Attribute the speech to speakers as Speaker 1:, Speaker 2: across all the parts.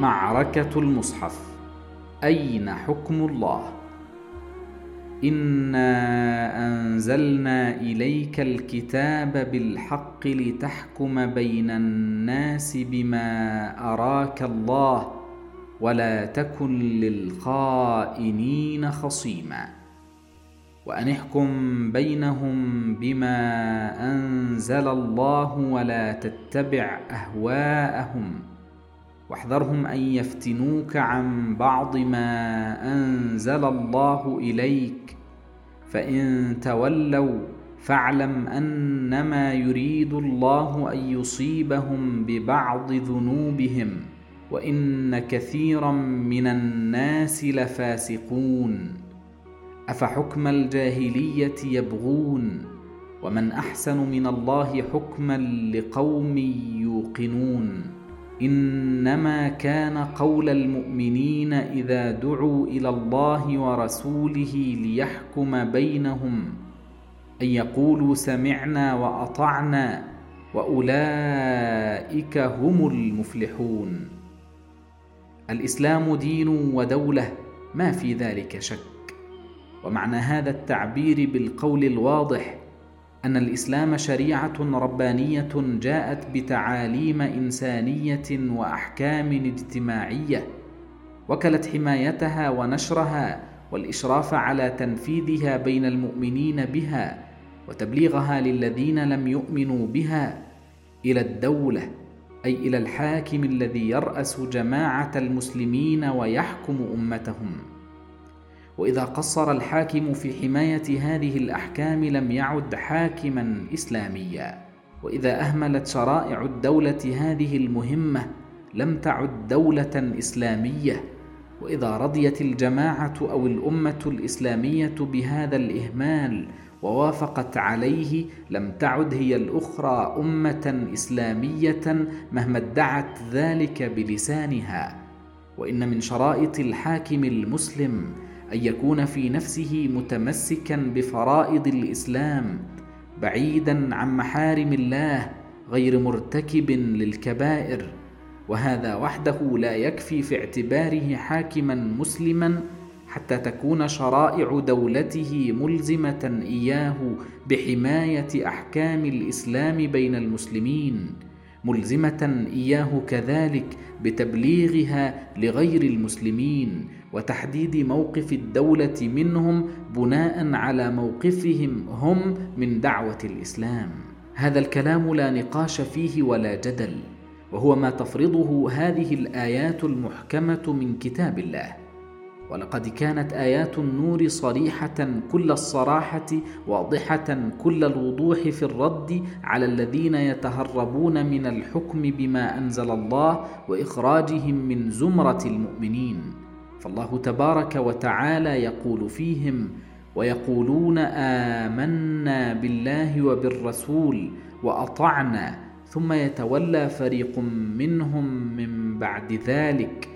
Speaker 1: معركة المصحف. أين حكم الله؟ إنا أنزلنا إليك الكتاب بالحق لتحكم بين الناس بما أراك الله ولا تكن للخائنين خصيما. وأن احكم بينهم بما أنزل الله ولا تتبع أهواءهم. واحذرهم أن يفتنوك عن بعض ما أنزل الله إليك. فإن تولوا فاعلم أنما يريد الله أن يصيبهم ببعض ذنوبهم وإن كثيرا من الناس لفاسقون. أفحكم الجاهلية يبغون؟ ومن أحسن من الله حكما لقوم يوقنون. إنما كان قول المؤمنين إذا دعوا إلى الله ورسوله ليحكم بينهم أن يقولوا سمعنا وأطعنا وأولئك هم المفلحون. الإسلام دين ودولة ما في ذلك شك. ومعنى هذا التعبير بالقول الواضح أن الإسلام شريعة ربانية جاءت بتعاليم إنسانية وأحكام اجتماعية وكلت حمايتها ونشرها والإشراف على تنفيذها بين المؤمنين بها وتبليغها للذين لم يؤمنوا بها إلى الدولة أي إلى الحاكم الذي يرأس جماعة المسلمين ويحكم أمتهم. وإذا قصر الحاكم في حماية هذه الأحكام لم يعد حاكما إسلاميا. وإذا أهملت شرائع الدولة هذه المهمة لم تعد دولة إسلامية. وإذا رضيت الجماعة أو الأمة الإسلامية بهذا الإهمال ووافقت عليه لم تعد هي الأخرى أمة إسلامية مهما ادعت ذلك بلسانها. وإن من شرائط الحاكم المسلم أن يكون في نفسه متمسكا بفرائض الإسلام بعيدا عن محارم الله غير مرتكب للكبائر. وهذا وحده لا يكفي في اعتباره حاكما مسلما حتى تكون شرائع دولته ملزمة إياه بحماية أحكام الإسلام بين المسلمين. ملزمة إياه كذلك بتبليغها لغير المسلمين وتحديد موقف الدولة منهم بناء على موقفهم هم من دعوة الإسلام. هذا الكلام لا نقاش فيه ولا جدل وهو ما تفرضه هذه الآيات المحكمة من كتاب الله. ولقد كانت آيات النور صريحة كل الصراحة واضحة كل الوضوح في الرد على الذين يتهربون من الحكم بما أنزل الله وإخراجهم من زمرة المؤمنين. فالله تبارك وتعالى يقول فيهم ويقولون آمنا بالله وبالرسول وأطعنا ثم يتولى فريق منهم من بعد ذلك.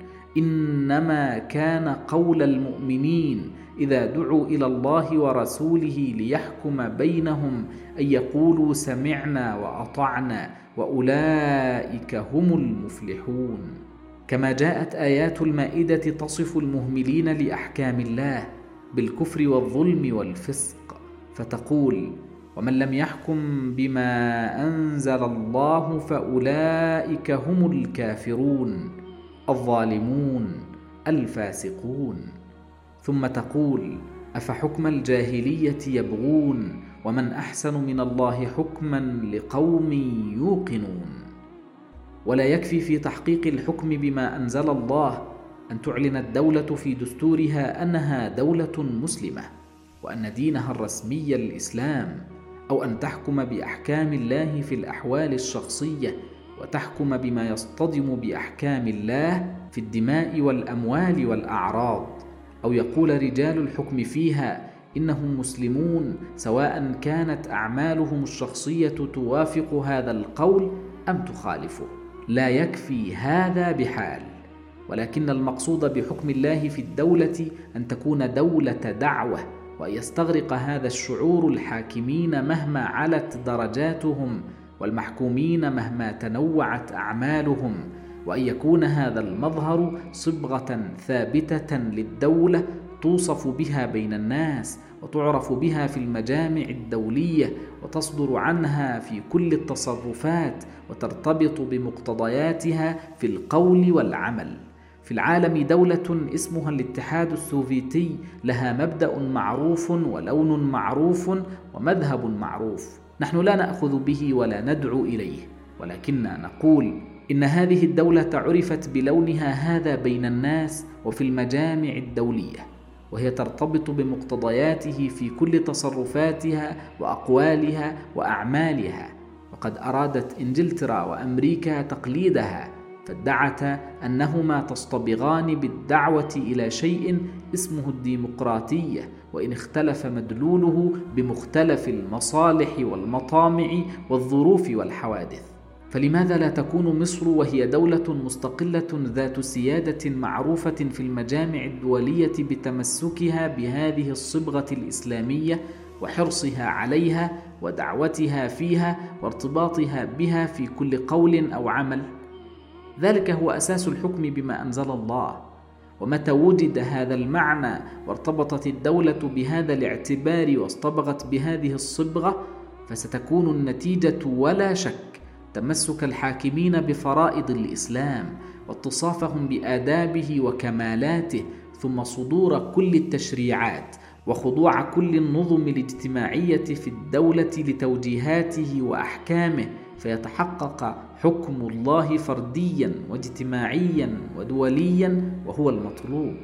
Speaker 1: إنما كان قول المؤمنين إذا دعوا إلى الله ورسوله ليحكم بينهم أن يقولوا سمعنا وأطعنا وأولئك هم المفلحون. كما جاءت آيات المائدة تصف المهملين لأحكام الله بالكفر والظلم والفسق فتقول ومن لم يحكم بما أنزل الله فأولئك هم الكافرون. الظالمون الفاسقون. ثم تقول أفحكم الجاهلية يبغون ومن أحسن من الله حكما لقوم يوقنون. ولا يكفي في تحقيق الحكم بما أنزل الله أن تعلن الدولة في دستورها أنها دولة مسلمة وأن دينها الرسمي الإسلام أو أن تحكم بأحكام الله في الأحوال الشخصية وتحكم بما يصطدم بأحكام الله في الدماء والأموال والأعراض. أو يقول رجال الحكم فيها إنهم مسلمون سواء كانت أعمالهم الشخصية توافق هذا القول أم تخالفه. لا يكفي هذا بحال. ولكن المقصود بحكم الله في الدولة أن تكون دولة دعوة وأن يستغرق هذا الشعور الحاكمين مهما علت درجاتهم. والمحكومين مهما تنوعت أعمالهم وأن يكون هذا المظهر صبغة ثابتة للدولة توصف بها بين الناس وتعرف بها في المجامع الدولية وتصدر عنها في كل التصرفات وترتبط بمقتضياتها في القول والعمل. في العالم دولة اسمها الاتحاد السوفيتي لها مبدأ معروف ولون معروف ومذهب معروف. نحن لا نأخذ به ولا ندعو إليه ولكننا نقول إن هذه الدولة عرفت بلونها هذا بين الناس وفي المجامع الدولية وهي ترتبط بمقتضياته في كل تصرفاتها وأقوالها وأعمالها وقد أرادت إنجلترا وأمريكا تقليدها فادعتا أنهما تصطبغان بالدعوة إلى شيء اسمه الديمقراطية وإن اختلف مدلوله بمختلف المصالح والمطامع والظروف والحوادث فلماذا لا تكون مصر وهي دولة مستقلة ذات سيادة معروفة في المجامع الدولية بتمسكها بهذه الصبغة الإسلامية وحرصها عليها ودعوتها فيها وارتباطها بها في كل قول أو عمل؟ ذلك هو أساس الحكم بما أنزل الله. ومتى وجد هذا المعنى وارتبطت الدولة بهذا الاعتبار واصطبغت بهذه الصبغة فستكون النتيجة ولا شك تمسك الحاكمين بفرائض الإسلام واتصافهم بآدابه وكمالاته ثم صدور كل التشريعات. وخضوع كل النظم الاجتماعية في الدولة لتوجيهاته وأحكامه فيتحقق حكم الله فرديا واجتماعيا ودوليا وهو المطلوب.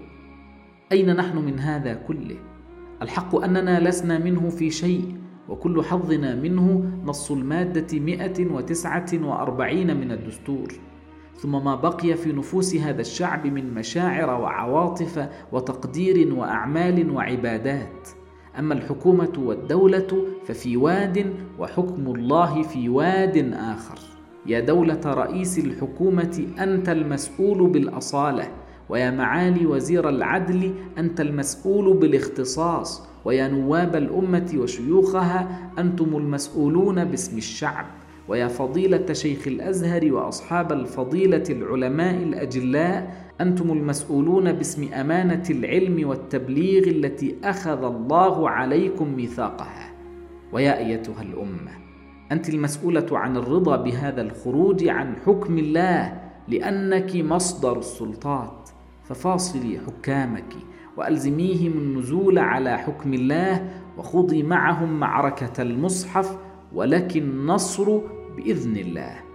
Speaker 1: أين نحن من هذا كله؟ الحق أننا لسنا منه في شيء وكل حظنا منه نص المادة 149 من الدستور. ثم ما بقي في نفوس هذا الشعب من مشاعر وعواطف وتقدير وأعمال وعبادات. أما الحكومة والدولة ففي واد وحكم الله في واد آخر. يا دولة رئيس الحكومة أنت المسؤول بالأصالة. ويا معالي وزير العدل أنت المسؤول بالاختصاص. ويا نواب الأمة وشيوخها أنتم المسؤولون باسم الشعب. ويا فضيلة شيخ الأزهر وأصحاب الفضيلة العلماء الأجلاء أنتم المسؤولون باسم أمانة العلم والتبليغ التي أخذ الله عليكم ميثاقها. ويا أيتها الأمة أنت المسؤولة عن الرضا بهذا الخروج عن حكم الله لأنك مصدر السلطات. ففاصلي حكامك وألزميهم النزول على حكم الله وخضي معهم معركة المصحف ولك النصر بإذن الله.